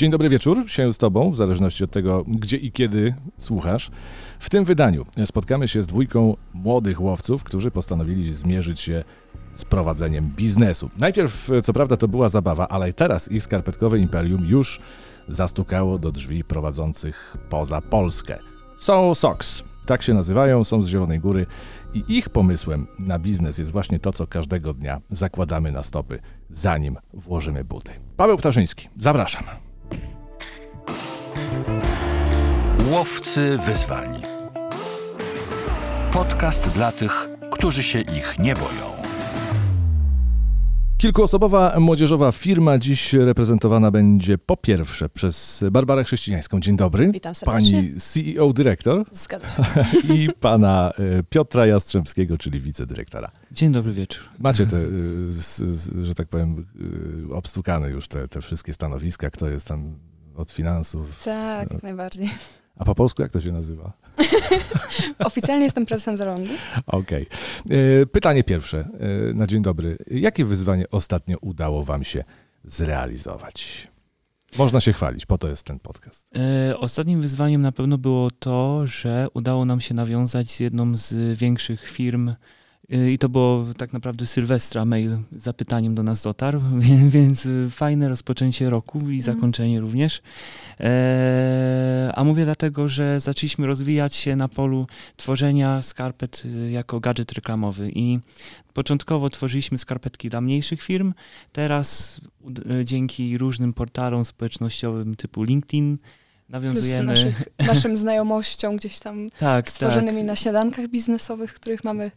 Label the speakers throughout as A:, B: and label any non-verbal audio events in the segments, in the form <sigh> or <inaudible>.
A: Dzień dobry wieczór, się z Tobą, w zależności od tego, gdzie i kiedy słuchasz. W tym wydaniu spotkamy się z dwójką młodych łowców, którzy postanowili zmierzyć się z prowadzeniem biznesu. Najpierw, co prawda, to była zabawa, ale teraz ich skarpetkowe imperium już zastukało do drzwi prowadzących poza Polskę. Są Sox, tak się nazywają, są z Zielonej Góry i ich pomysłem na biznes jest właśnie to, co każdego dnia zakładamy na stopy, zanim włożymy buty. Paweł Ptaszyński, zapraszam.
B: Łowcy wyzwań. Podcast dla tych, którzy się ich nie boją.
A: Kilkuosobowa młodzieżowa firma dziś reprezentowana będzie po pierwsze przez Barbarę Chrześcijańską. Dzień dobry.
C: Witam serdecznie.
A: Pani CEO dyrektor
C: Zgadza się. <laughs>
A: i pana e, Piotra Jastrzębskiego, czyli wicedyrektora.
D: Dzień dobry wieczór.
A: Macie te, e, <laughs> że tak powiem, e, obstukane już te, te wszystkie stanowiska, kto jest tam od finansów.
C: Tak, jak najbardziej.
A: A po polsku jak to się nazywa? <laughs>
C: Oficjalnie jestem prezesem zarządu.
A: Okej. E, Pytanie pierwsze e, na dzień dobry. Jakie wyzwanie ostatnio udało wam się zrealizować? Można się chwalić, po to jest ten podcast.
D: E, ostatnim wyzwaniem na pewno było to, że udało nam się nawiązać z jedną z większych firm i to było tak naprawdę Sylwestra mail z zapytaniem do nas dotarł, <laughs> więc e, fajne rozpoczęcie roku i zakończenie również. E, a mówię dlatego, że zaczęliśmy rozwijać się na polu tworzenia skarpet e, jako gadżet reklamowy i początkowo tworzyliśmy skarpetki dla mniejszych firm, teraz e, dzięki różnym portalom społecznościowym typu LinkedIn nawiązujemy...
C: naszych, <laughs> naszym znajomościom gdzieś tam
D: tak,
C: stworzonymi
D: tak.
C: na śniadankach biznesowych, których mamy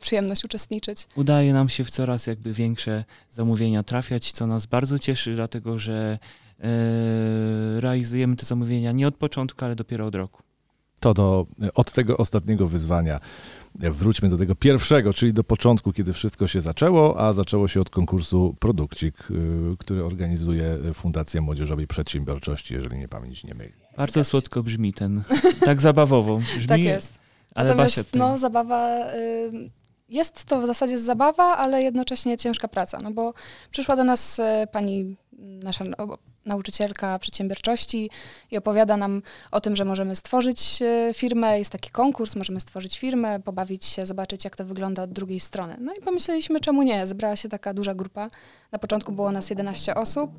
C: przyjemność uczestniczyć.
D: Udaje nam się w coraz jakby większe zamówienia trafiać, co nas bardzo cieszy, dlatego że e, realizujemy te zamówienia nie od początku, ale dopiero od roku.
A: To do, od tego ostatniego wyzwania wróćmy do tego pierwszego, czyli do początku, kiedy wszystko się zaczęło, a zaczęło się od konkursu Produkcik, y, który organizuje Fundacja Młodzieżowej Przedsiębiorczości, jeżeli mnie pamięć nie myli.
D: Bardzo słodko brzmi ten, tak zabawowo <laughs> brzmi,
C: Tak jest.
D: ale
C: Natomiast no, zabawa... y, Jest to w zasadzie zabawa, ale jednocześnie ciężka praca, no bo przyszła do nas e, pani, nasza no, nauczycielka przedsiębiorczości i opowiada nam o tym, że możemy stworzyć e, firmę, jest taki konkurs, możemy stworzyć firmę, pobawić się, zobaczyć jak to wygląda od drugiej strony. No i pomyśleliśmy, czemu nie? Zebrała się taka duża grupa. Na początku było nas 11 osób.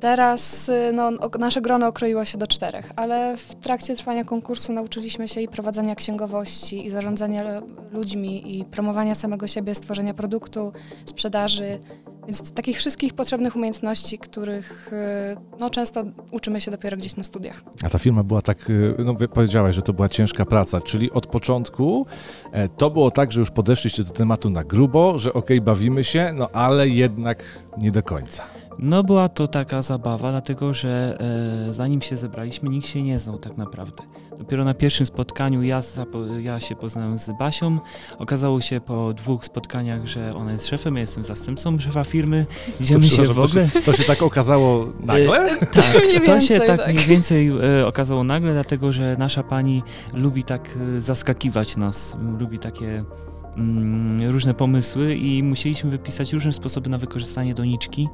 C: Teraz y, no, nasze grono okroiło się do czterech, ale w trakcie trwania konkursu nauczyliśmy się i prowadzenia księgowości, i zarządzania ludźmi, i promowania samego siebie, stworzenia produktu, sprzedaży, więc takich wszystkich potrzebnych umiejętności, których y, no, często uczymy się dopiero gdzieś na studiach.
A: A ta firma była tak, y, no powiedziałaś, że to była ciężka praca, czyli od początku e, to było tak, że już podeszliście do tematu na grubo, że okej, bawimy się, no ale jednak nie do końca.
D: No była to taka zabawa, dlatego że e, zanim się zebraliśmy, nikt się nie znał tak naprawdę. Dopiero na pierwszym spotkaniu ja, ja się poznałem z Basią. Okazało się po dwóch spotkaniach, że ona jest szefem, ja jestem zastępcą szefa firmy. Się w ogóle...
A: To się, to się tak okazało nagle?
D: Tak, <laughs> to się tak,
C: tak.
D: mniej więcej e, okazało nagle, dlatego że nasza pani lubi tak e, zaskakiwać nas, lubi takie mm, różne pomysły i musieliśmy wypisać różne sposoby na wykorzystanie doniczki.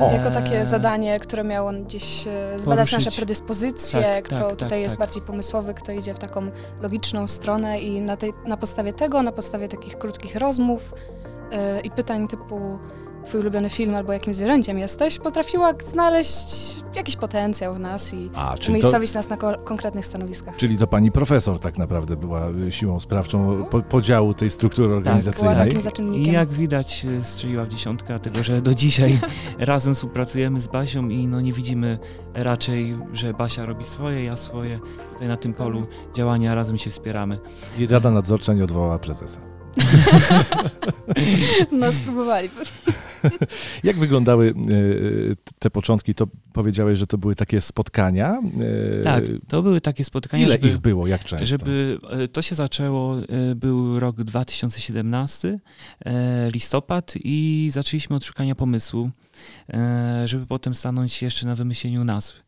A: O.
C: Jako takie zadanie, które miało gdzieś e, zbadać
D: Poruszyć.
C: nasze predyspozycje,
D: Tak,
C: kto
D: tak,
C: tutaj
D: tak,
C: jest
D: tak.
C: bardziej pomysłowy, kto idzie w taką logiczną stronę i na, tej, na podstawie tego, na podstawie takich krótkich rozmów e, i pytań typu twój ulubiony film albo jakim zwierzęciem jesteś, potrafiła znaleźć jakiś potencjał w nas i
A: A, czyli to,
C: umiejscowić nas na ko- konkretnych stanowiskach.
A: czyli to pani profesor tak naprawdę była y, siłą sprawczą po, podziału tej struktury
C: Była
A: organizacyjnej.
C: takim
D: I jak widać e, strzeliła w dziesiątkę, dlatego że do dzisiaj <laughs> razem współpracujemy z Basią i no nie widzimy raczej, że Basia robi swoje, ja swoje. Tutaj na tym polu działania razem się wspieramy.
A: I Rada Nadzorcza nie odwołała prezesa. <laughs>
C: No spróbowali. <laughs>
A: Jak wyglądały y, te początki? To powiedziałeś, że to były takie spotkania. y,
D: Tak, to były takie spotkania,
A: Ile
D: żeby,
A: ich było? Jak często?
D: żeby e, to się zaczęło, e, był rok 2017, e, listopad i zaczęliśmy od szukania pomysłu, e, żeby potem stanąć jeszcze na wymyśleniu nazw.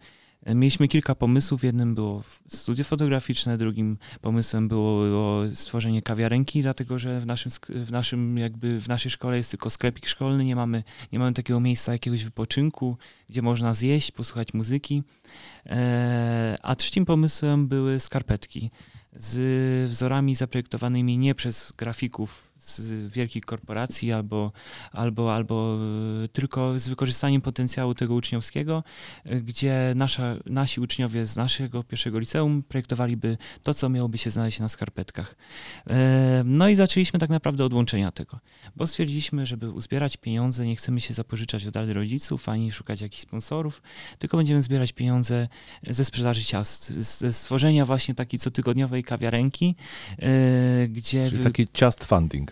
D: Mieliśmy kilka pomysłów. Jednym było studio fotograficzne, drugim pomysłem było, było stworzenie kawiarenki, dlatego że w naszym, w naszym jakby w naszej szkole jest tylko sklepik szkolny, nie mamy, nie mamy takiego miejsca jakiegoś wypoczynku, gdzie można zjeść, posłuchać muzyki. E, a trzecim pomysłem były skarpetki z wzorami zaprojektowanymi nie przez grafików z wielkich korporacji albo, albo, albo e, tylko z wykorzystaniem potencjału tego uczniowskiego, e, gdzie nasza, nasi uczniowie z naszego pierwszego liceum projektowaliby to, co miałoby się znaleźć na skarpetkach. E, no i zaczęliśmy tak naprawdę od łączenia tego, bo stwierdziliśmy, żeby uzbierać pieniądze, nie chcemy się zapożyczać od rodziców, ani szukać jakichś sponsorów, tylko będziemy zbierać pieniądze ze sprzedaży ciast, ze stworzenia właśnie takiej cotygodniowej kawiarenki, gdzie...
A: Czyli taki ciast funding.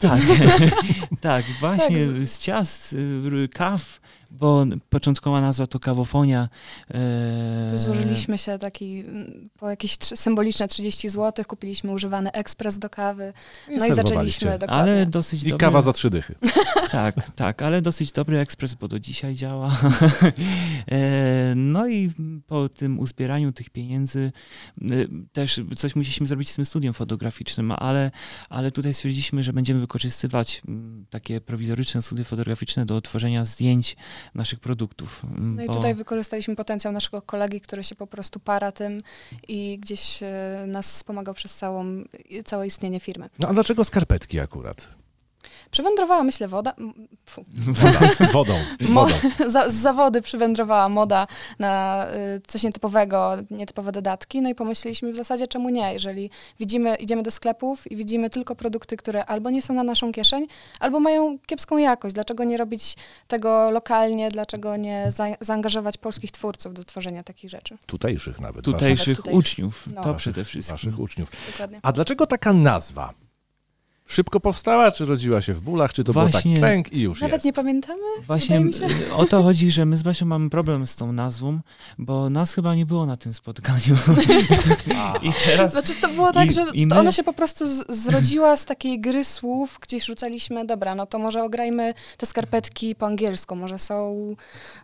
D: Tak, <laughs> tak, właśnie tak. z ciast, y, kaw, bo początkowa nazwa to kawofonia.
C: E... Złożyliśmy się taki, mm, po jakieś symboliczne 30 zł, kupiliśmy używany ekspres do kawy, I no i zaczęliśmy dokładnie.
D: Ale dosyć
A: I dobry... kawa za trzy dychy. <laughs>
D: tak, tak, ale dosyć dobry ekspres, bo do dzisiaj działa. <laughs> e... No i po tym uzbieraniu tych pieniędzy e, też coś musieliśmy zrobić z tym studiem fotograficznym, ale, ale tutaj stwierdziliśmy, że będziemy wykorzystywać mm, takie prowizoryczne studia fotograficzne do tworzenia zdjęć naszych produktów.
C: Mm, no bo... i tutaj wykorzystaliśmy potencjał naszego kolegi, który się po prostu para tym i gdzieś e, nas wspomagał przez całą, całe istnienie firmy.
A: No a dlaczego skarpetki akurat?
C: Przywędrowała, myślę, woda.
A: Woda, <laughs> wodą. wodą. <laughs>
C: za, z zawody przywędrowała moda na y, coś nietypowego, nietypowe dodatki. No i pomyśleliśmy w zasadzie, czemu nie? Jeżeli widzimy, idziemy do sklepów i widzimy tylko produkty, które albo nie są na naszą kieszeń, albo mają kiepską jakość. Dlaczego nie robić tego lokalnie? Dlaczego nie za, zaangażować polskich twórców do tworzenia takich rzeczy?
A: Tutejszych nawet.
D: Tutejszych waszych, uczniów. No. To przede wszystkim.
A: Waszych uczniów. Dokładnie. A dlaczego taka nazwa? Szybko powstała, czy rodziła się w bólach, czy to Właśnie, było tak pęk i już
C: Nawet
A: jest?
C: nie pamiętamy?
D: Właśnie o to chodzi, że my z Basią mamy problem z tą nazwą, bo nas chyba nie było na tym spotkaniu. <laughs>
C: I teraz... Znaczy to było tak, i, że i my... ona się po prostu z, zrodziła z takiej gry słów, gdzieś rzucaliśmy, dobra, no to może ograjmy te skarpetki po angielsku, może są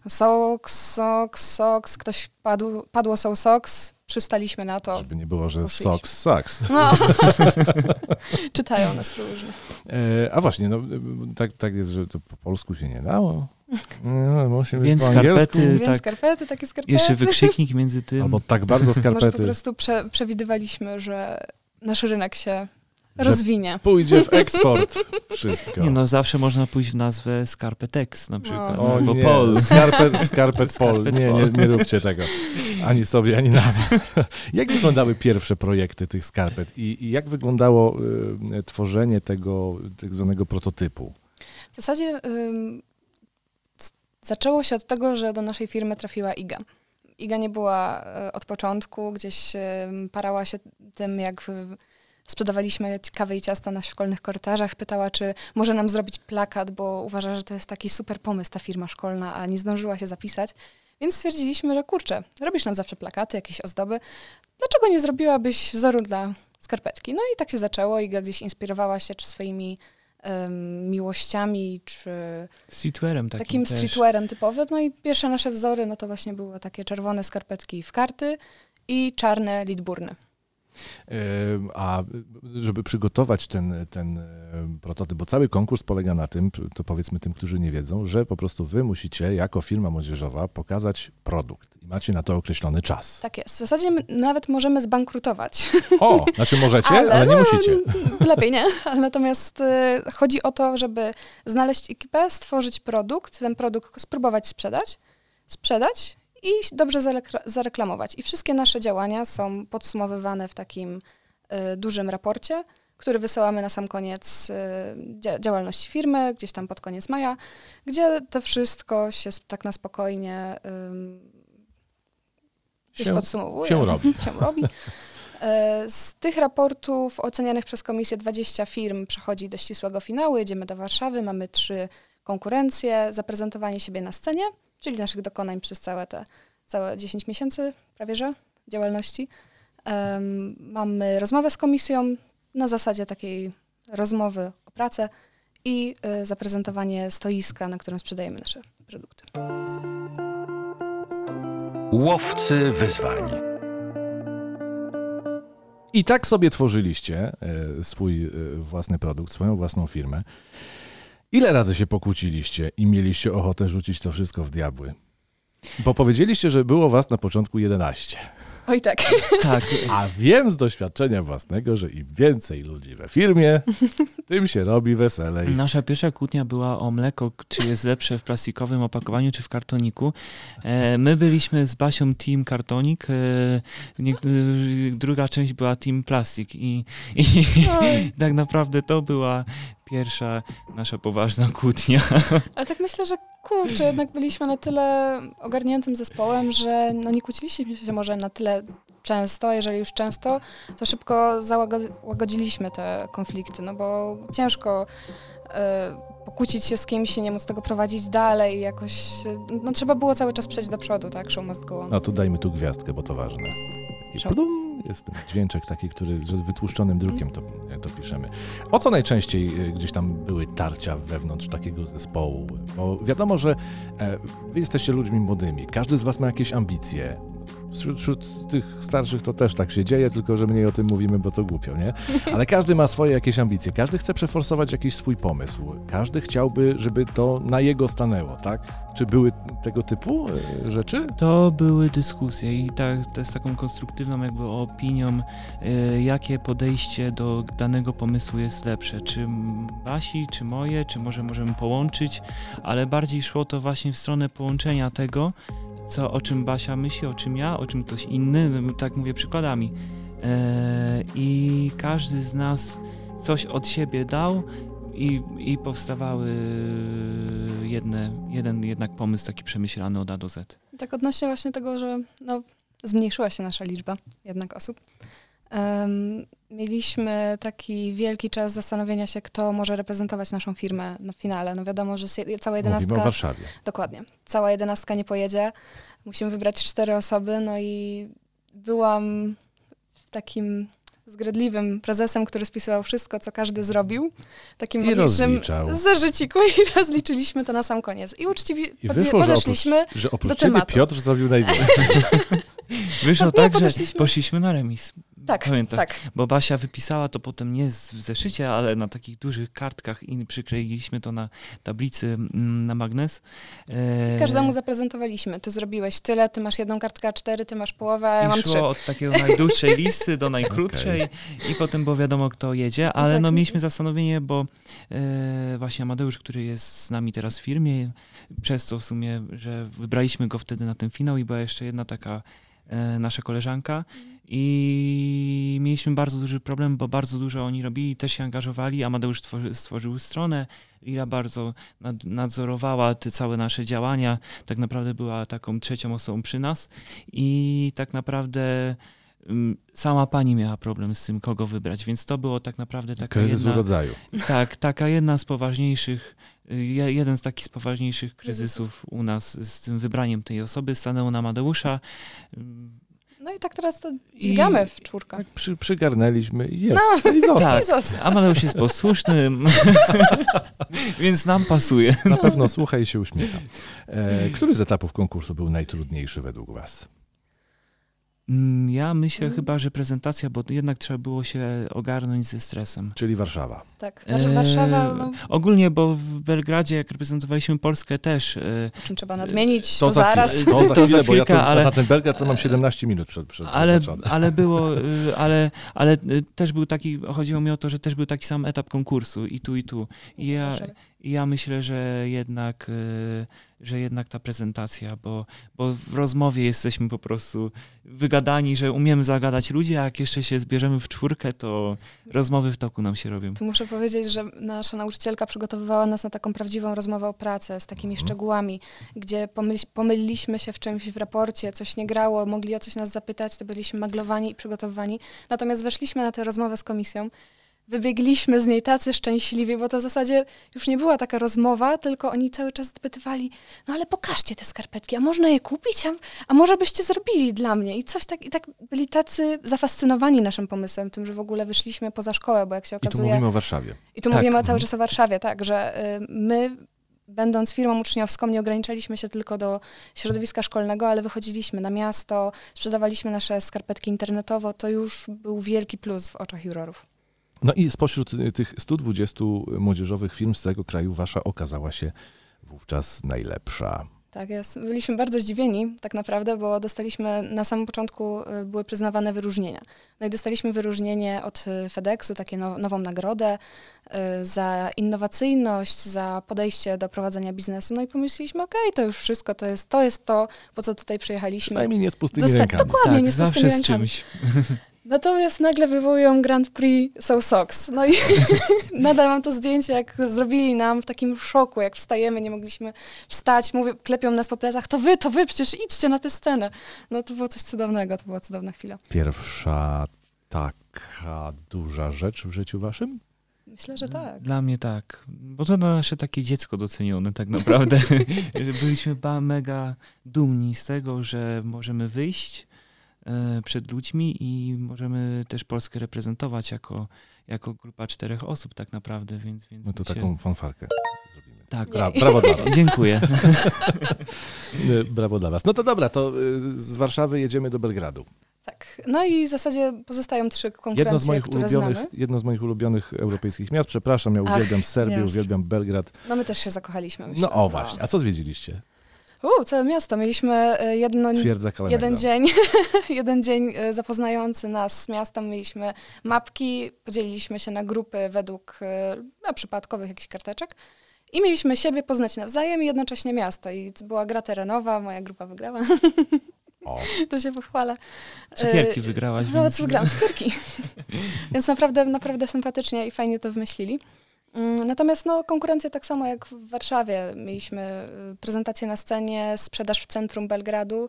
C: socks, socks, socks, ktoś padł, padło są socks, przystaliśmy na to.
A: Żeby nie było, że socks, socks.
C: No. <laughs> Czytają nas różnie.
A: E, a właśnie, no, tak, tak jest, że to po polsku się nie dało. <laughs> No,
D: Więc po skarpety,
C: Więc tak. skarpety, takie skarpety.
D: Jeszcze wykrzyknik między tym.
A: Albo tak bardzo <laughs> skarpety. Może
C: po prostu prze, przewidywaliśmy, że nasz rynek się rozwinie.
A: Pójdzie w eksport wszystko.
D: Nie no, zawsze można pójść w nazwę Scarpetex na przykład.
A: No. O, bo nie. Pol. Scarpet, Scarpet <laughs> Pol. Nie, nie, nie róbcie tego. Ani sobie, ani nam. <laughs> jak wyglądały pierwsze projekty tych skarpet i, i jak wyglądało y, tworzenie tego tak zwanego prototypu?
C: W zasadzie y, zaczęło się od tego, że do naszej firmy trafiła IGA. IGA nie była y, od początku, gdzieś parała się tym, jak sprzedawaliśmy kawę i ciasta na szkolnych korytarzach, pytała, czy może nam zrobić plakat, bo uważa, że to jest taki super pomysł ta firma szkolna, a nie zdążyła się zapisać. Więc stwierdziliśmy, że kurczę, robisz nam zawsze plakaty, jakieś ozdoby, dlaczego nie zrobiłabyś wzoru dla skarpetki? No i tak się zaczęło. i gdzieś inspirowała się czy swoimi um, miłościami, czy
D: streetwearem takim,
C: takim streetwearem typowym. No i pierwsze nasze wzory, no to właśnie były takie czerwone skarpetki w karty i czarne lidburny.
A: A żeby przygotować ten, ten prototyp, bo cały konkurs polega na tym, to powiedzmy tym, którzy nie wiedzą, że po prostu wy musicie jako firma młodzieżowa pokazać produkt i macie na to określony czas.
C: Tak jest. W zasadzie nawet możemy zbankrutować.
A: O, <laughs> znaczy możecie, ale, ale nie no, musicie.
C: Lepiej nie. <laughs> Lepiej y, chodzi o to, żeby znaleźć ekipę, stworzyć produkt, ten produkt spróbować sprzedać, sprzedać i dobrze zareklamować. I wszystkie nasze działania są podsumowywane w takim y, dużym raporcie, który wysyłamy na sam koniec y, działalności firmy, gdzieś tam pod koniec maja, gdzie to wszystko się tak na spokojnie
A: y, się, podsumowuje. Się robi. <laughs>
C: się robi. Z tych raportów ocenianych przez komisję 20 firm przechodzi do ścisłego finału. Jedziemy do Warszawy, mamy trzy konkurencje, zaprezentowanie siebie na scenie – czyli naszych dokonań przez całe te całe 10 miesięcy prawie że działalności. Um, mamy rozmowę z komisją na zasadzie takiej rozmowy o pracę i y, zaprezentowanie stoiska, na którym sprzedajemy nasze produkty.
B: Łowcy wyzwań.
A: I tak sobie tworzyliście e, swój e, własny produkt, swoją własną firmę. Ile razy się pokłóciliście i mieliście ochotę rzucić to wszystko w diabły? Bo powiedzieliście, że było was na początku 11.
C: Oj tak. <laughs>
D: Tak,
A: A wiem z doświadczenia własnego, że im więcej ludzi we firmie, <laughs> tym się robi weselej.
D: Nasza pierwsza kłótnia była o mleko, czy jest lepsze w plastikowym opakowaniu, czy w kartoniku. E, my byliśmy z Basią team kartonik, e, druga część była team plastik i, i <laughs> tak naprawdę to była pierwsza nasza poważna kłótnia.
C: Ale tak myślę, że kurczę, jednak byliśmy na tyle ogarniętym zespołem, że no nie kłóciliśmy się może na tyle często, a jeżeli już często, to szybko załagodziliśmy te konflikty, no bo ciężko e, pokłócić się z kimś i nie móc tego prowadzić dalej, jakoś, no trzeba było cały czas przejść do przodu, tak, show must go on.
A: A tu dajmy tu gwiazdkę, bo to ważne. Plum, jest dźwięczek taki, który że wytłuszczonym drukiem to, to piszemy. O co najczęściej e, gdzieś tam były tarcia wewnątrz takiego zespołu? Bo wiadomo, że e, wy jesteście ludźmi młodymi, każdy z was ma jakieś ambicje. Wśród, wśród tych starszych to też tak się dzieje, tylko że mniej o tym mówimy, bo to głupio, nie? Ale każdy ma swoje jakieś ambicje, każdy chce przeforsować jakiś swój pomysł, każdy chciałby, żeby to na jego stanęło, tak? Czy były tego typu e, rzeczy?
D: To były dyskusje i tak, z taką konstruktywną jakby opinią, e, jakie podejście do danego pomysłu jest lepsze. Czy Basi, czy moje, czy może możemy połączyć, ale bardziej szło to właśnie w stronę połączenia tego, co, o czym Basia myśli, o czym ja, o czym ktoś inny, no, tak mówię przykładami. E, I każdy z nas coś od siebie dał i, i powstawały jedne, jeden jednak pomysł taki przemyślany od A do Z.
C: Tak odnośnie właśnie tego, że no, zmniejszyła się nasza liczba jednak osób. Mieliśmy taki wielki czas zastanowienia się, kto może reprezentować naszą firmę na finale. No wiadomo, że cała
A: Mówimy o
C: jedenastka...
A: Warszawie.
C: Dokładnie. Cała jedenastka nie pojedzie. Musimy wybrać cztery osoby, no i byłam takim zgredliwym prezesem, który spisywał wszystko, co każdy zrobił. Takim
A: I
C: magicznym zażyciku <laughs> i rozliczyliśmy to na sam koniec. I uczciwie
A: I wyszło, że oprócz,
C: podeszliśmy
A: że oprócz
C: do
A: ciebie
C: tematu.
A: Piotr zrobił najwięcej. <laughs> <laughs>
D: Wyszło
C: nie,
D: tak, że
C: podeszliśmy-
D: poszliśmy na remis.
C: Tak,
D: Pamiętam.
C: tak.
D: Bo Basia wypisała to potem nie z- w zeszycie, ale na takich dużych kartkach i przykleiliśmy to na tablicy mm, na magnes. E,
C: Każdemu zaprezentowaliśmy. Ty zrobiłeś tyle, ty masz jedną kartkę A4, ty masz połowę, a ja
D: I
C: mam
D: szło
C: trzy.
D: od takiego najdłuższej <laughs> listy do najkrótszej i potem było wiadomo, kto jedzie, ale
C: tak.
D: no mieliśmy zastanowienie, bo e, właśnie Amadeusz, który jest z nami teraz w firmie, przez to w sumie, że wybraliśmy go wtedy na ten finał i była jeszcze jedna taka e, nasza koleżanka i mieliśmy bardzo duży problem, bo bardzo dużo oni robili, też się angażowali. Amadeusz stworzy, stworzył stronę, Ira bardzo nad, nadzorowała te całe nasze działania, tak naprawdę była taką trzecią osobą przy nas i tak naprawdę mm, sama pani miała problem z tym, kogo wybrać, więc to było tak naprawdę taka
A: Kryzys
D: jedna,
A: urodzaju.
D: tak, taka jedna z poważniejszych, je- jeden z takich z poważniejszych kryzysów u nas z tym wybraniem tej osoby. Stanęło na Amadeusza.
C: No i tak teraz to dźwigamy w czwórkę.
A: Tak przy, przygarnęliśmy i jest.
C: No.
A: I został.
D: Tak.
C: Został.
D: Amadeusz jest posłuszny, <laughs> więc nam pasuje.
A: Na pewno słucha i się uśmiecha. E, który z etapów konkursu był najtrudniejszy według was?
D: Mm, Ja myślę
C: Mm.
D: chyba, że prezentacja, bo jednak trzeba było się ogarnąć ze stresem.
A: Czyli Warszawa.
C: Tak. War- Warszawa,
D: Eee,
C: no,
D: Ogólnie, bo w Belgradzie, jak reprezentowaliśmy Polskę też, e,
C: o czym trzeba nadmienić,
A: To
C: to,
A: za
C: zaraz.
A: chwilę, to za <laughs>
D: To za
A: chwilę bo ja
D: chwilkę,
A: to,
D: ale-
A: na ten Belgrad to mam 17 minut przed, przed
D: ale,
A: przeznaczone.
D: ale było, <laughs> ale, ale też był taki, chodziło mi o to, że też był taki sam etap konkursu i tu, i tu. I ja, ja myślę, że jednak, y, że jednak ta prezentacja, bo, bo w rozmowie jesteśmy po prostu wygadani, że umiemy zagadać ludzi, a jak jeszcze się zbierzemy w czwórkę, to rozmowy w toku nam się robią.
C: Tu muszę powiedzieć, że nasza nauczycielka przygotowywała nas na taką prawdziwą rozmowę o pracę z takimi szczegółami, gdzie pomyl- pomyliliśmy się w czymś w raporcie, coś nie grało, mogli o coś nas zapytać, to byliśmy maglowani i przygotowywani. Natomiast weszliśmy na tę rozmowę z komisją, wybiegliśmy z niej tacy szczęśliwi, bo to w zasadzie już nie była taka rozmowa, tylko oni cały czas dopytywali, no ale pokażcie te skarpetki, a można je kupić, a, a może byście zrobili dla mnie? I coś tak, i tak byli tacy zafascynowani naszym pomysłem, tym, że w ogóle wyszliśmy poza szkołę, bo jak się
A: I tu
C: okazuje...
A: mówimy o Warszawie.
C: I tu
D: Tak.
C: mówimy cały czas o Warszawie, tak, że y, my będąc firmą uczniowską, nie ograniczaliśmy się tylko do środowiska szkolnego, ale wychodziliśmy na miasto, sprzedawaliśmy nasze skarpetki internetowo, to już był wielki plus w oczach jurorów.
A: No i spośród y, tych 120 młodzieżowych firm z całego kraju wasza okazała się wówczas najlepsza.
C: Tak jest. Byliśmy bardzo zdziwieni tak naprawdę, bo dostaliśmy na samym początku y, były przyznawane wyróżnienia. No i dostaliśmy wyróżnienie od y, FedExu, takie now, nową nagrodę za innowacyjność, za podejście do prowadzenia biznesu. No i pomyśleliśmy, okej, okay, to już wszystko, to jest, to jest to, po co tutaj przyjechaliśmy.
A: Przynajmniej nie z pustymi Dosta- rękami.
C: Dokładnie,
D: tak,
C: nie z pustymi rękami.
D: czymś. <laughs>
C: Natomiast nagle wywołują Grand Prix So Sox. No i <laughs> nadal mam to zdjęcie, jak zrobili nam w takim szoku, jak wstajemy, nie mogliśmy wstać, mówię, klepią nas po plecach, to wy, to wy, przecież idźcie na tę scenę. No to było coś cudownego, to była cudowna chwila.
A: Pierwsza taka duża rzecz w życiu waszym?
C: Myślę, że tak.
D: Dla mnie tak, bo to nasze takie dziecko docenione tak naprawdę. <laughs> Byliśmy mega dumni z tego, że możemy wyjść przed ludźmi i możemy też Polskę reprezentować jako, jako grupa czterech osób tak naprawdę, więc... więc
A: no to taką fanfarkę zrobimy.
D: Tak.
A: Bra brawo dla was. <laughs>
D: Dziękuję. <laughs>
A: E, brawo dla was. No to dobra, to e, z Warszawy jedziemy do Belgradu.
C: Tak. No i w zasadzie pozostają trzy konkurencje,
A: jedno z moich
C: które
A: ulubionych,
C: znamy.
A: Jedno z moich ulubionych europejskich miast. Przepraszam, ja uwielbiam Ach, Serbię, uwielbiam Belgrad.
C: No my też się zakochaliśmy, myślę.
A: No o właśnie. A co zwiedziliście?
C: U, całe miasto. Mieliśmy e, jedno, jeden dzień, <laughs> jeden dzień e, zapoznający nas z miastem. Mieliśmy mapki, podzieliliśmy się na grupy według no, przypadkowych jakichś karteczek. I mieliśmy siebie poznać nawzajem i jednocześnie miasto. I była gra terenowa, moja grupa wygrała.
A: O. <laughs>
C: To się pochwala.
D: Cukierki wygrałaś.
C: No, więc... wygrałam cukierki. <laughs> więc naprawdę, naprawdę sympatycznie i fajnie to wymyślili. Mm, natomiast no, konkurencja tak samo jak w Warszawie. Mieliśmy y, prezentację na scenie, sprzedaż w centrum Belgradu.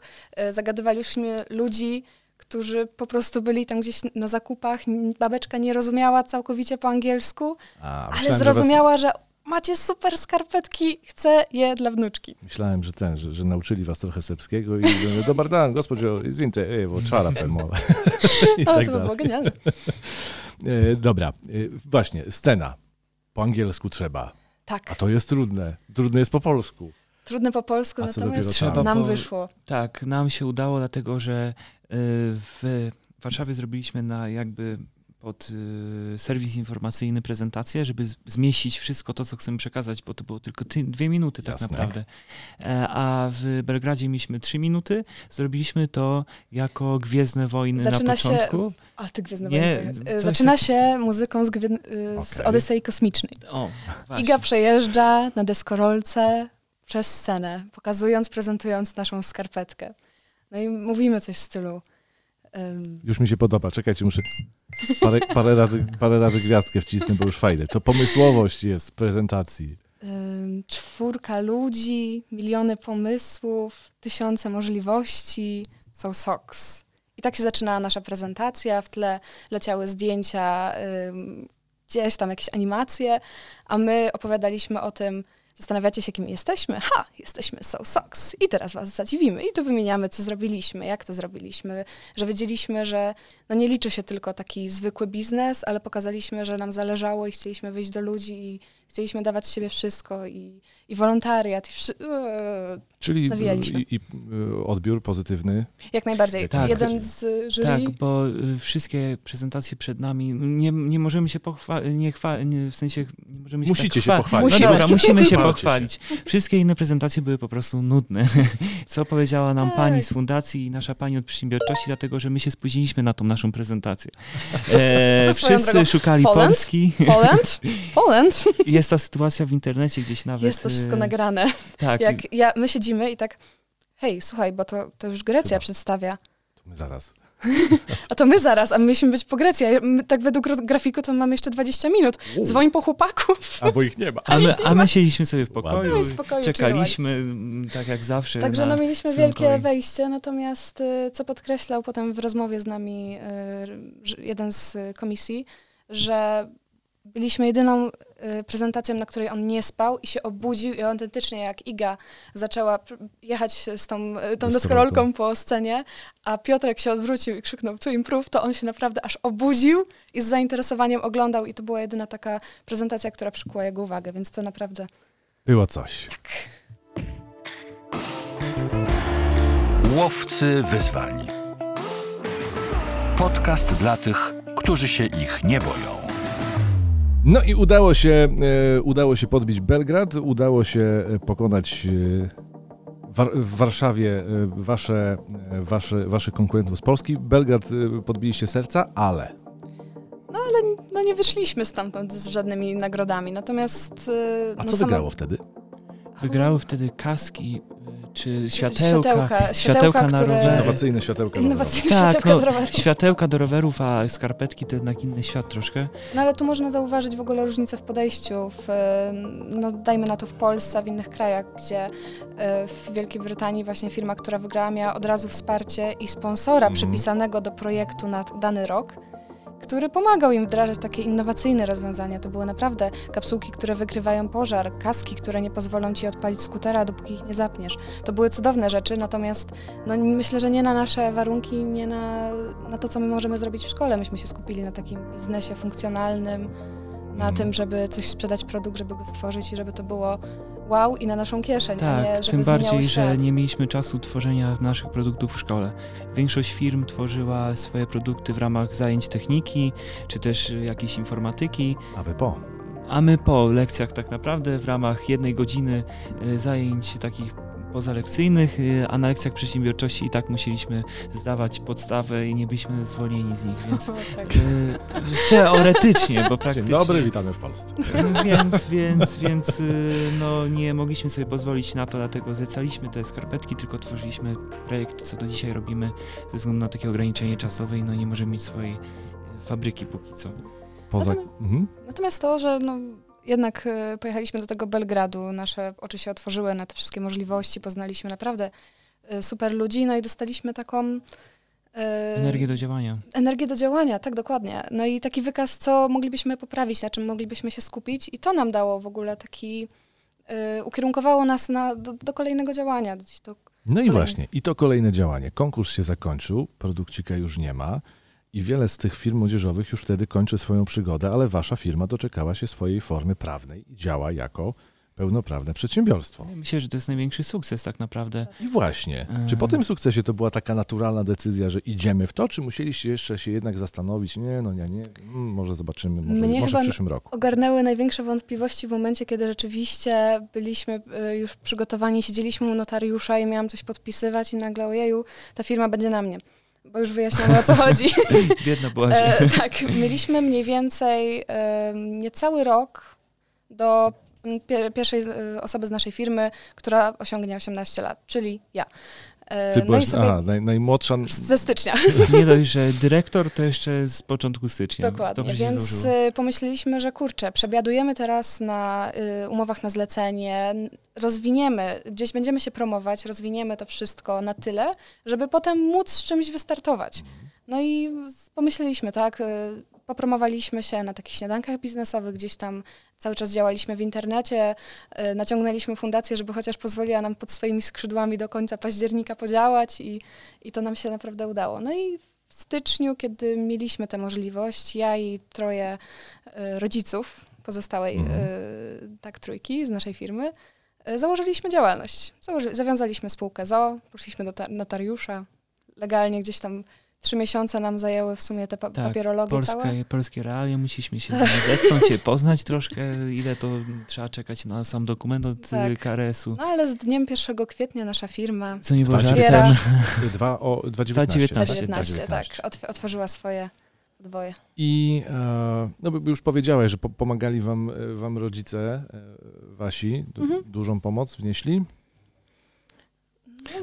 C: Y, zagadywaliśmy ludzi, którzy po prostu byli tam gdzieś na zakupach. Babeczka nie rozumiała całkowicie po angielsku, A, ale zrozumiała, że, was... że macie super skarpetki, chcę je dla wnuczki.
A: Myślałem, że ten, że, że nauczyli was trochę serbskiego i że dobar dan, gospođo, izvinite, evo, czara mowa. <laughs>
C: I o, tak to by było genialne. <laughs>
A: E, dobra, e, właśnie, scena po angielsku trzeba.
C: Tak.
A: A to jest trudne. Trudne jest po polsku.
C: Trudne po polsku, A natomiast trzeba nam po... wyszło.
D: Tak, nam się udało, dlatego że y, w Warszawie zrobiliśmy na jakby pod y, serwis informacyjny prezentację, żeby zmieścić wszystko to, co chcemy przekazać, bo to było tylko ty, dwie minuty tak Jasne. naprawdę. E, a w Belgradzie mieliśmy trzy minuty. Zrobiliśmy to jako Gwiezdne Wojny Zaczyna na początku.
C: Się, a ty Gwiezdne Nie, Wojny. E, zaczyna się muzyką z, gwie, z okay. Odysei Kosmicznej. O, Iga przejeżdża na deskorolce przez scenę, pokazując, prezentując naszą skarpetkę. No i mówimy coś w stylu
A: Um, już mi się podoba, czekajcie, muszę parę, parę, razy, parę razy gwiazdkę wcisnę, bo już fajne. To pomysłowość jest w prezentacji.
C: Um, czwórka ludzi, miliony pomysłów, tysiące możliwości, są SOX. I tak się zaczynała nasza prezentacja, w tle leciały zdjęcia, um, gdzieś tam jakieś animacje, a my opowiadaliśmy o tym, Zastanawiacie się, kim jesteśmy? Ha, jesteśmy So Socks. I teraz was zadziwimy. I tu wymieniamy, co zrobiliśmy, jak to zrobiliśmy, że wiedzieliśmy, że no nie liczy się tylko taki zwykły biznes, ale pokazaliśmy, że nam zależało i chcieliśmy wyjść do ludzi i chcieliśmy dawać z siebie wszystko i, i wolontariat. I wszy...
A: Czyli i, i, odbiór pozytywny?
C: Jak najbardziej. Tak, Jeden z jury.
D: Tak, bo y, wszystkie prezentacje przed nami, nie, nie możemy się pochwalić, nie, chwa, nie w sensie nie możemy się
A: Musicie
D: tak
A: się pochwalić.
D: Musimy, no dobra, musimy się pochwalić. Wszystkie inne prezentacje były po prostu nudne. <laughs> Co powiedziała nam tak. pani z fundacji i nasza pani od przedsiębiorczości, dlatego że my się spóźniliśmy na tą naszą prezentację. <laughs> E, wszyscy drogą. szukali
C: Poland?
D: Polski.
C: Poland? <laughs> Poland?
D: Jest ta sytuacja w internecie gdzieś nawet.
C: Jest to wszystko y, nagrane. Tak. Jak ja, my siedzimy i tak, hej, słuchaj, bo to, to już Grecja Chyba. przedstawia.
A: To my zaraz. <laughs>
C: A to my zaraz, a my musimy być po Grecji. My, tak według grafiku to mamy jeszcze 20 minut. Dzwoń po chłopaków.
A: Albo ich nie ma.
D: A my, a my siedzieliśmy sobie w pokoju, spokoju, czekaliśmy tak jak zawsze.
C: Także no mieliśmy wielkie wejście, natomiast y, co podkreślał potem w rozmowie z nami y, jeden z komisji, że byliśmy jedyną y, prezentacją, na której on nie spał i się obudził i autentycznie jak Iga zaczęła jechać z tą, y, tą deskorolką po scenie, a Piotrek się odwrócił i krzyknął to improve, to on się naprawdę aż obudził i z zainteresowaniem oglądał i to była jedyna taka prezentacja, która przykuła jego uwagę, więc to naprawdę
A: Było coś.
B: Łowcy wyzwań. Podcast dla tych, którzy się ich nie boją.
A: No i udało się, e, udało się podbić Belgrad, udało się e, pokonać e, w Warszawie e, wasze, wasze, waszych konkurentów z Polski. Belgrad e, podbiliście serca, ale
C: No ale no, nie wyszliśmy stamtąd z żadnymi nagrodami. Natomiast.
A: a
C: no,
A: co
C: sama-
A: wygrało wtedy?
D: Wygrały wtedy kaski czy światełka,
C: Światełka,
D: światełka,
C: światełka,
D: na
C: które-
D: rowery.
A: Innowacyjne światełka.
C: Innowacyjne
D: Tak,
C: światełka
D: no,
C: do rowerów.
D: światełka do rowerów, a skarpetki to jednak inny świat troszkę.
C: No ale tu można zauważyć w ogóle różnicę w podejściu. W, no, dajmy na to w Polsce, w innych krajach, gdzie e, w Wielkiej Brytanii właśnie firma, która wygrała, miała od razu wsparcie i sponsora
A: Mhm.
C: przypisanego do projektu na dany rok, który pomagał im wdrażać takie innowacyjne rozwiązania. To były naprawdę kapsułki, które wykrywają pożar, kaski, które nie pozwolą ci odpalić skutera, dopóki ich nie zapniesz. To były cudowne rzeczy, natomiast no, myślę, że nie na nasze warunki, nie na, na to, co my możemy zrobić w szkole. Myśmy się skupili na takim biznesie funkcjonalnym, na
A: Mhm.
C: tym, żeby coś sprzedać produkt, żeby go stworzyć i żeby to było wow i na naszą kieszeń, a nie
D: Tak,
C: żeby
D: tym bardziej, że nie mieliśmy czasu tworzenia naszych produktów w szkole. Większość firm tworzyła swoje produkty w ramach zajęć techniki, czy też y, jakiejś informatyki,
A: A wy po.
D: a my po lekcjach tak naprawdę w ramach jednej godziny y, zajęć takich pozalekcyjnych, y, a na lekcjach przedsiębiorczości i tak musieliśmy zdawać podstawę i nie byliśmy zwolnieni z nich, więc <laughs>
C: O, tak.
D: y, teoretycznie, bo
A: Dzień
D: praktycznie...
A: dobry, witamy w Polsce. <laughs>
D: Więc, więc, więc y, no, nie mogliśmy sobie pozwolić na to, dlatego zlecaliśmy te skarpetki, tylko tworzyliśmy projekt, co do dzisiaj robimy, ze względu na takie ograniczenie czasowe i no, nie możemy mieć swojej fabryki póki co.
A: Poza...
C: Natomiast-
A: Mhm.
C: Natomiast to, że no, jednak e, pojechaliśmy do tego Belgradu, nasze oczy się otworzyły na te wszystkie możliwości, poznaliśmy naprawdę e, super ludzi, no i dostaliśmy taką... e,
D: Energię do działania.
C: Energię do działania, tak dokładnie. No i taki wykaz, co moglibyśmy poprawić, na czym moglibyśmy się skupić i to nam dało w ogóle taki... ukierunkowało nas na, do, do kolejnego działania. Gdzieś do,
A: No i
C: Kolejny.
A: właśnie, i to kolejne działanie. Konkurs się zakończył, produkcika już nie ma i wiele z tych firm młodzieżowych już wtedy kończy swoją przygodę, ale wasza firma doczekała się swojej formy prawnej i działa jako pełnoprawne przedsiębiorstwo.
D: Myślę, że to jest największy sukces tak naprawdę.
A: I właśnie, czy po tym sukcesie to była taka naturalna decyzja, że idziemy w to, czy musieliście jeszcze się jednak zastanowić, nie, no nie, nie, mm, może zobaczymy, może,
C: Mnie
A: może w przyszłym roku.
C: ogarnęły największe wątpliwości w momencie, kiedy rzeczywiście byliśmy y, już przygotowani, siedzieliśmy u notariusza i miałam coś podpisywać i nagle ojeju, ta firma będzie na mnie. Bo już wyjaśniamy o co <laughs> chodzi.
D: Biedna była
C: E, tak, mieliśmy mniej więcej e, niecały rok do pier pierwszej e, osoby z naszej firmy, która osiągnie 18 lat, czyli ja. E,
A: Ty
C: no
A: byłaś,
C: i sobie
A: aha, naj, najmłodsza,
C: ze stycznia. <laughs>
D: Nie dość, że dyrektor to jeszcze z początku stycznia.
C: Dokładnie, więc y, pomyśleliśmy, że kurczę, przebiadujemy teraz na y, umowach na zlecenie, rozwiniemy, gdzieś będziemy się promować, rozwiniemy to wszystko na tyle, żeby potem móc z czymś wystartować. No i pomyśleliśmy, tak, y, popromowaliśmy się na takich śniadankach biznesowych, gdzieś tam cały czas działaliśmy w internecie, y, naciągnęliśmy fundację, żeby chociaż pozwoliła nam pod swoimi skrzydłami do końca października podziałać i, i to nam się naprawdę udało. No i w styczniu, kiedy mieliśmy tę możliwość, ja i troje e, rodziców pozostałej
A: Mhm.
C: e, tak trójki z naszej firmy, założyliśmy działalność. Założy, zawiązaliśmy spółkę ZO, poszliśmy do ta- notariusza, legalnie gdzieś tam trzy miesiące nam zajęły w sumie te pa-
D: Tak,
C: papierologie całe.
D: Polskie, polskie realia, musieliśmy się <laughs> zetknąć, się poznać troszkę, ile to trzeba czekać na sam dokument od
C: Tak.
D: tak. KRS-u.
C: No ale z dniem 1 kwietnia nasza firma
D: Co nie było
C: Otwiera-
D: żartem. <laughs>
A: dwa, o, 2,19.
D: 2,19.
C: 19, tak, otw- otworzyła swoje podwoje.
A: I e, no, już powiedziałeś, że po, pomagali wam, e, wam rodzice e, wasi, du,
C: Mhm.
A: dużą pomoc wnieśli.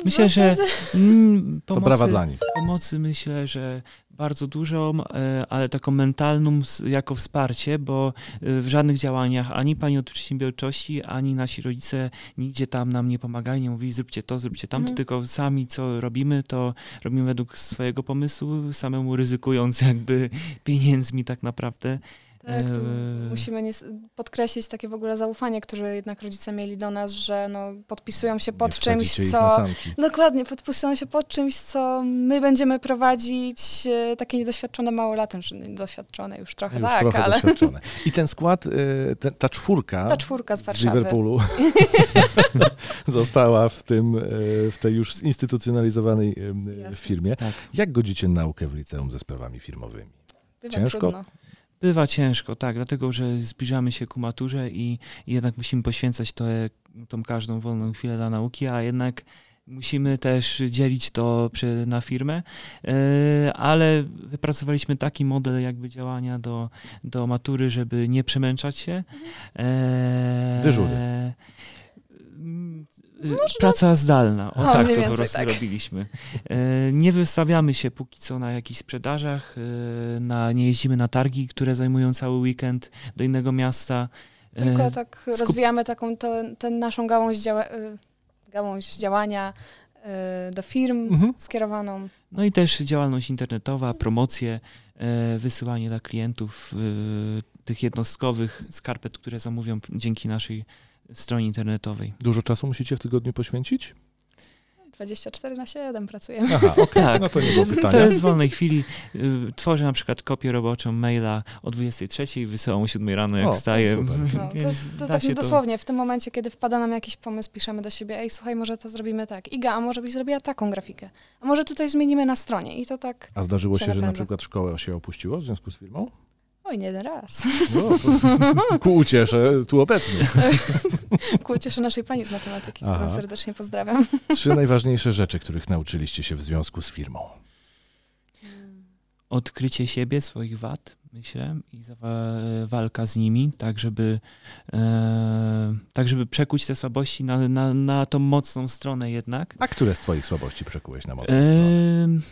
D: Myślę, że Mm,
A: To
D: pomocy,
A: brawa dla nich.
D: Pomocy myślę, że bardzo dużą, e, ale taką mentalną jako wsparcie, bo e, w żadnych działaniach ani pani od przedsiębiorczości, ani nasi rodzice nigdzie tam nam nie pomagali, nie mówili zróbcie to, zróbcie tamto,
C: Mhm.
D: tylko sami co robimy, to robimy według swojego pomysłu, samemu ryzykując jakby pieniędzmi tak naprawdę.
C: Tak, tu musimy podkreślić takie w ogóle zaufanie, które jednak rodzice mieli do nas, że no, podpisują się pod
A: Nie
C: czymś, co... Dokładnie, podpisują się pod czymś, co my będziemy prowadzić, e, takie niedoświadczone małolatem, czy niedoświadczone już trochę,
A: Już
C: tak,
A: trochę
C: ale
A: doświadczone. I ten skład, y, te, ta czwórka,
C: ta czwórka z
A: z
C: Warszawy.
A: Liverpoolu <laughs> została w tym, y, w tej już zinstytucjonalizowanej
C: Jasne.
A: firmie.
D: Tak.
A: Jak godzicie naukę w liceum ze sprawami firmowymi?
C: Bywa
A: ciężko?
C: trudno.
D: Bywa ciężko, tak, dlatego że zbliżamy się ku maturze i, i jednak musimy poświęcać to, tą każdą wolną chwilę dla nauki, a jednak musimy też dzielić to przy, na firmę, e, ale wypracowaliśmy taki model jakby działania do, do matury, żeby nie przemęczać się. E,
A: Dyżury.
D: Mm, Praca zdalna, o,
C: O,
D: tak to po prostu
C: tak.
D: robiliśmy. E, Nie wystawiamy się póki co na jakichś sprzedażach, e, na, nie jeździmy na targi, które zajmują cały weekend do innego miasta. E,
C: Tylko tak
D: skup-
C: rozwijamy taką tę naszą gałąź, działa, y, gałąź działania y, do firm
A: Mhm.
C: skierowaną.
D: No i też działalność internetowa, promocje, wysyłanie dla klientów tych jednostkowych skarpet, które zamówią dzięki naszej stronie internetowej.
A: Dużo czasu musicie w tygodniu poświęcić?
C: 24 na 7 pracujemy.
A: Aha, okej,
D: Tak.
A: no to nie było
D: To
A: pytania.
D: jest w wolnej chwili. y, Tworzę na przykład kopię roboczą maila o 23, wysyłam o 7 rano, jak
A: O,
D: wstaję.
A: super.
C: No, to, to <laughs> tak
D: się to-
C: dosłownie, w tym momencie, kiedy wpada nam jakiś pomysł, piszemy do siebie, ej, słuchaj, może to zrobimy tak. Iga, a może byś zrobiła taką grafikę? A może tutaj zmienimy na stronie? I to tak,
A: A zdarzyło
C: się
A: się, że na przykład szkołę się opuściło w związku z firmą?
C: Oj, nie jeden raz.
A: No, ku uciesze tu obecnych.
C: Ku ucieszy naszej pani z matematyki, którą
A: Aha.
C: serdecznie pozdrawiam.
A: Trzy najważniejsze rzeczy, których nauczyliście się w związku z firmą.
D: Odkrycie siebie, swoich wad, myślę, i walka z nimi, tak żeby, e, tak żeby przekuć te słabości na, na, na tą mocną stronę jednak.
A: A które z twoich słabości przekułeś na mocną stronę?
D: Em,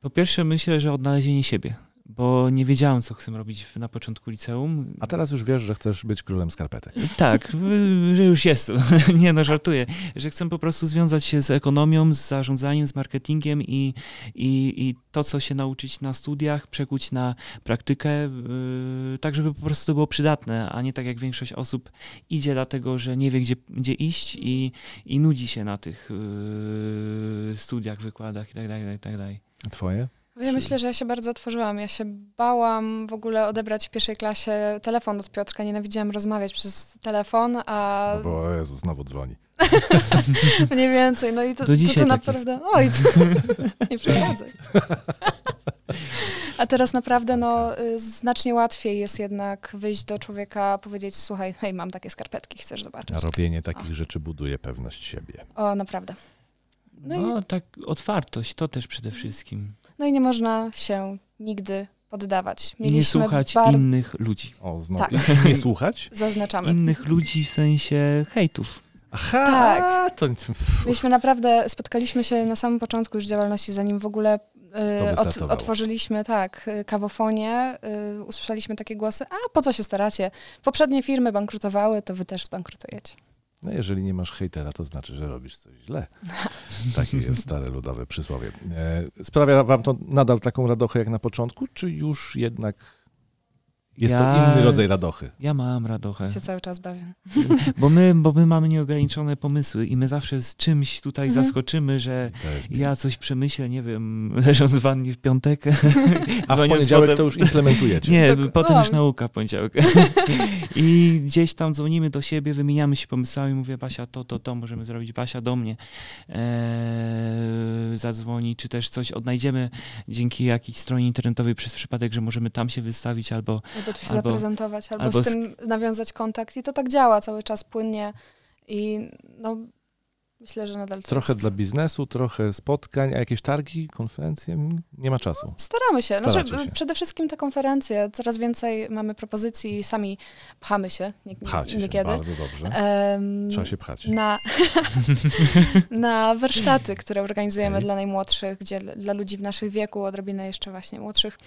D: Po pierwsze myślę, że odnalezienie siebie, bo nie wiedziałem, co chcę robić na początku liceum.
A: A teraz już wiesz, że chcesz być królem skarpetek.
D: Tak, <laughs> że już jest. <laughs> Nie no, żartuję. Że chcę po prostu związać się z ekonomią, z zarządzaniem, z marketingiem i, i, i to, co się nauczyć na studiach, przekuć na praktykę, yy, tak żeby po prostu to było przydatne, a nie tak jak większość osób idzie dlatego, że nie wie, gdzie, gdzie iść i, i nudzi się na tych yy, studiach, wykładach itd. itd.
A: A Twoje?
C: Ja myślę, że ja się bardzo otworzyłam. Ja się bałam w ogóle odebrać w pierwszej klasie telefon od Piotrka. Nienawidziłam rozmawiać przez telefon, a
A: No bo o Jezu, znowu dzwoni. <laughs>
C: mniej więcej. No i to, to,
D: dzisiaj
C: to
D: tak
C: naprawdę... Oj, to, <laughs> nie przeszkadzaj. A teraz naprawdę no, y, znacznie łatwiej jest jednak wyjść do człowieka, powiedzieć, słuchaj, hej, mam takie skarpetki, chcesz zobaczyć?
A: A robienie takich rzeczy buduje pewność siebie.
C: O, naprawdę. No,
D: No
C: i,
D: tak, otwartość to też przede wszystkim.
C: No i nie można się nigdy poddawać.
D: I nie słuchać
C: bar-
D: innych ludzi.
A: O, znowu.
C: Tak. <laughs>
A: Nie słuchać?
C: Zaznaczamy.
D: Innych ludzi w sensie hejtów.
A: Aha,
C: Tak.
A: to...
C: Mieliśmy naprawdę, spotkaliśmy się na samym początku już działalności, zanim w ogóle y, od, otworzyliśmy, tak, y, kawofonię, y, usłyszeliśmy takie głosy, a po co się staracie? Poprzednie firmy bankrutowały, to wy też zbankrutujecie.
A: No jeżeli nie masz hejtera, to znaczy, że robisz coś źle. <laughs> Takie jest stare ludowe przysłowie. E, Sprawia wam to nadal taką radochę jak na początku, czy już jednak jest to
D: Ja-
A: inny rodzaj radochy?
D: Ja mam radochę,
C: Się cały czas bawię. <laughs>
D: bo my, bo my mamy nieograniczone pomysły i my zawsze z czymś tutaj
C: Mhm.
D: zaskoczymy, że
A: To
D: ja coś przemyślę, nie wiem, <laughs> leżąc w wannie w piątek. <laughs>
A: A w poniedziałek
D: potem-
A: to już implementujecie.
D: Nie,
C: Tak,
D: potem
C: o.
D: już nauka w poniedziałek. I gdzieś tam dzwonimy do siebie, wymieniamy się pomysłami, mówię Basia to, to, to możemy zrobić, Basia do mnie eee, zadzwoni, czy też coś odnajdziemy dzięki jakiejś stronie internetowej przez przypadek, że możemy tam się wystawić albo
C: Albo tu się
D: Albo-
C: zaprezentować, albo,
D: albo
C: z tym nawiązać kontakt i to tak działa cały czas płynnie i no myślę, że nadal
A: Trochę
C: jest...
A: dla biznesu, trochę spotkań, a jakieś targi, konferencje? Nie ma czasu.
C: Staramy się. Znaczy,
A: się.
C: Przede wszystkim te konferencje. Coraz więcej mamy propozycji i sami pchamy się nie,
A: Pchacie się
C: niekiedy.
A: bardzo dobrze. Trzeba się pchać.
C: na, <laughs> na warsztaty, które organizujemy
A: Okej.
C: dla najmłodszych, gdzie dla ludzi w naszych wieku, odrobinę jeszcze właśnie młodszych.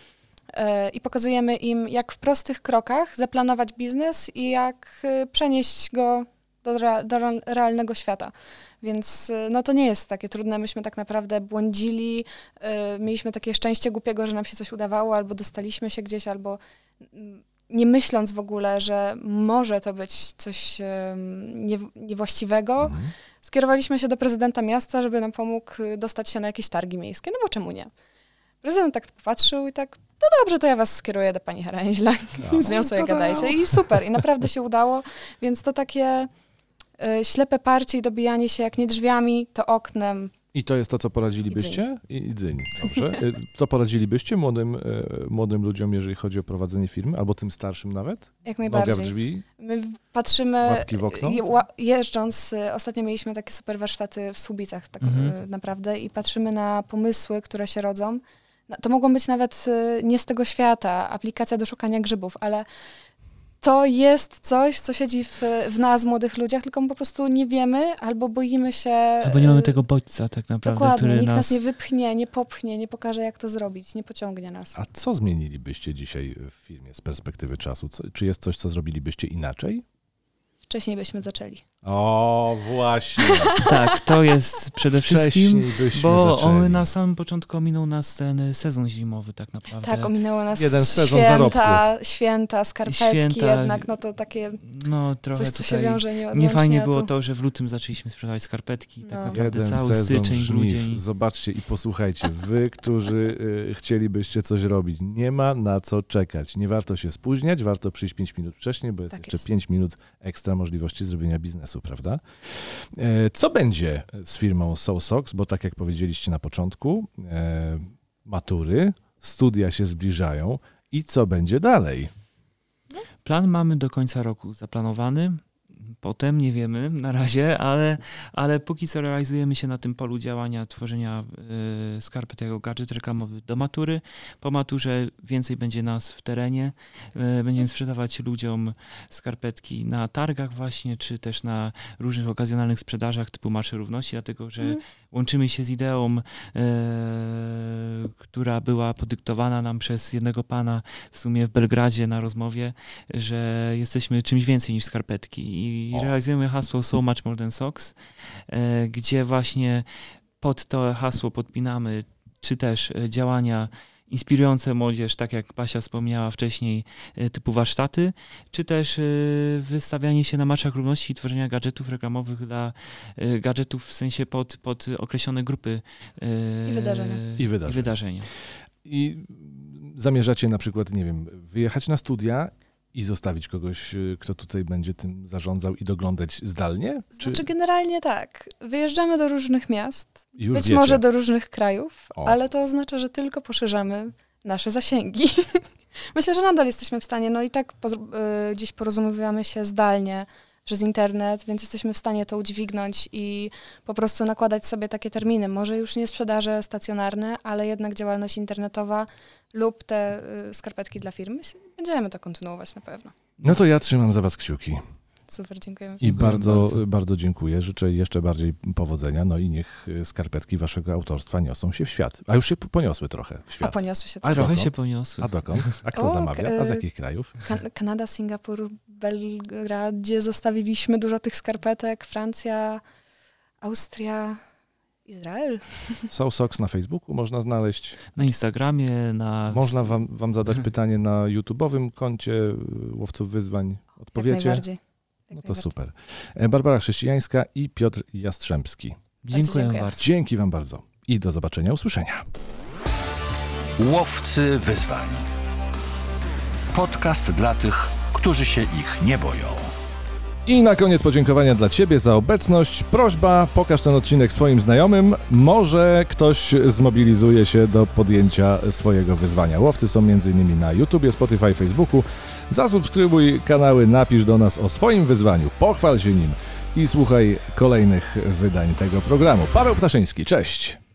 C: E, I pokazujemy im, jak w prostych krokach zaplanować biznes i jak e, przenieść go do, do re- realnego świata. Więc e, no to nie jest takie trudne. Myśmy tak naprawdę błądzili, mieliśmy takie szczęście głupiego, że nam się coś udawało, albo dostaliśmy się gdzieś, albo mm, nie myśląc w ogóle, że może to być coś nie, niewłaściwego,
A: Mhm.
C: skierowaliśmy się do prezydenta miasta, żeby nam pomógł dostać się na jakieś targi miejskie, no bo czemu nie? Prezydent tak popatrzył i tak, no dobrze, to ja was skieruję do pani Heręźla, <laughs> z nią sobie gadajcie. I super, i naprawdę się udało, więc to takie y, ślepe parcie i dobijanie się jak nie drzwiami, to oknem.
A: I to jest to, co poradzilibyście? I, i dzyń. Dobrze. <laughs> Y, To poradzilibyście młodym, y, młodym ludziom, jeżeli chodzi o prowadzenie firmy, albo tym starszym nawet?
C: Jak
A: Noga w
C: najbardziej.
A: drzwi,
C: My patrzymy,
A: łapki w okno?
C: jeżdżąc, y, ostatnio mieliśmy takie super warsztaty w Słubicach tak
D: Mhm.
C: naprawdę i patrzymy na pomysły, które się rodzą. Na- To mogą być nawet y, nie z tego świata, aplikacja do szukania grzybów, ale to jest coś, co siedzi w, w nas, młodych ludziach, tylko my po prostu nie wiemy albo boimy się...
D: Albo nie mamy
C: y,
D: tego bodźca tak naprawdę,
C: Dokładnie,
D: który
C: nikt nas...
D: nas...
C: nie wypchnie, nie popchnie, nie pokaże jak to zrobić, nie pociągnie nas.
A: A co zmienilibyście dzisiaj w firmie z perspektywy czasu? Co, czy jest coś, co zrobilibyście inaczej?
C: Wcześniej byśmy zaczęli.
A: O, właśnie. <laughs>
D: Tak, to jest przede wszystkim... Bo
A: zaczęli.
D: on na samym początku ominął nas ten sezon zimowy tak naprawdę.
C: Tak, ominęło nas
A: Jeden sezon
C: święta, święta, skarpetki
D: Święta.
C: jednak, no to takie
D: No trochę
C: coś, co się wiąże nie
D: Nie fajnie było to, że w lutym zaczęliśmy sprzedawać skarpetki. Tak
C: No.
D: naprawdę
A: Jeden
D: cały
A: sezon
D: styczeń, grudzień.
A: Zobaczcie i posłuchajcie, wy, którzy y, chcielibyście coś robić, nie ma na co czekać. Nie warto się spóźniać, warto przyjść 5 minut wcześniej, bo jest
C: Tak
A: jeszcze
C: jest.
A: 5 minut ekstra możliwości zrobienia biznesu, prawda? E, co będzie z firmą SoulSox? Bo tak jak powiedzieliście na początku, e, matury, studia się zbliżają i co będzie dalej?
D: Plan mamy do końca roku zaplanowany. Potem nie wiemy na razie, ale, ale póki co realizujemy się na tym polu działania tworzenia y, skarpet jako gadżet reklamowy do matury. Po maturze więcej będzie nas w terenie. Y, będziemy sprzedawać ludziom skarpetki na targach właśnie, czy też na różnych okazjonalnych sprzedażach typu Marsze Równości, dlatego że
C: Mm.
D: łączymy się z ideą, e, która była podyktowana nam przez jednego pana w sumie w Belgradzie na rozmowie, że jesteśmy czymś więcej niż skarpetki i
A: O.
D: realizujemy hasło So Much More Than Socks, e, gdzie właśnie pod to hasło podpinamy czy też e, działania inspirujące młodzież, tak jak Pasia wspomniała wcześniej, e, typu warsztaty, czy też wystawianie się na marszach równości i tworzenia gadżetów reklamowych dla gadżetów w sensie pod, pod określone grupy
C: I wydarzenia.
A: I wydarzenia.
D: I wydarzenia.
A: I zamierzacie na przykład, nie wiem, wyjechać na studia i zostawić kogoś, y, kto tutaj będzie tym zarządzał i doglądać zdalnie? Czy
C: Znaczy generalnie tak, wyjeżdżamy do różnych miast,
A: już
C: być
A: wiecie?
C: może do różnych krajów,
A: O.
C: ale to oznacza, że tylko poszerzamy nasze zasięgi. <laughs> Myślę, że nadal jesteśmy w stanie, no i tak po, y, gdzieś porozumiewamy się zdalnie przez internet, więc jesteśmy w stanie to udźwignąć i po prostu nakładać sobie takie terminy. Może już nie sprzedaże stacjonarne, ale jednak działalność internetowa lub te y, skarpetki dla firmy. Będziemy to kontynuować na pewno.
A: No to ja trzymam za was kciuki.
C: Super, dziękujemy.
A: I bardzo,
D: bardzo.
A: bardzo. dziękuję. Życzę jeszcze bardziej powodzenia. No i niech y, skarpetki waszego autorstwa niosą się w świat. A już się poniosły trochę w
C: A
A: świat.
C: poniosły się
A: A
C: tak.
D: Trochę się poniosły.
A: A dokąd? A kto
C: O,
A: zamawia? A z jakich krajów?
C: Kan- Kanada, Singapur, Belgradzie zostawiliśmy dużo tych skarpetek, Francja, Austria, Izrael. <laughs>
A: Soul Socks na Facebooku można znaleźć.
D: Na Instagramie, na...
A: Można wam, wam zadać pytanie na YouTube'owym koncie Łowców Wyzwań.
C: Jak
A: Odpowiecie?
C: najbardziej. Jak
A: No to super. E, Barbara Chrześcijańska i Piotr Jastrzębski.
D: Dziękuję
C: dziękuję.
D: bardzo.
A: Dzięki wam bardzo. I do zobaczenia, usłyszenia.
B: Łowcy wyzwań. Podcast dla tych, którzy się ich nie boją.
A: I na koniec podziękowania dla Ciebie za obecność. Prośba, pokaż ten odcinek swoim znajomym. Może ktoś zmobilizuje się do podjęcia swojego wyzwania. Łowcy są m.in. na YouTubie, Spotify, Facebooku. Zasubskrybuj kanały, napisz do nas o swoim wyzwaniu, pochwal się nim i słuchaj kolejnych wydań tego programu. Paweł Ptaszyński, cześć!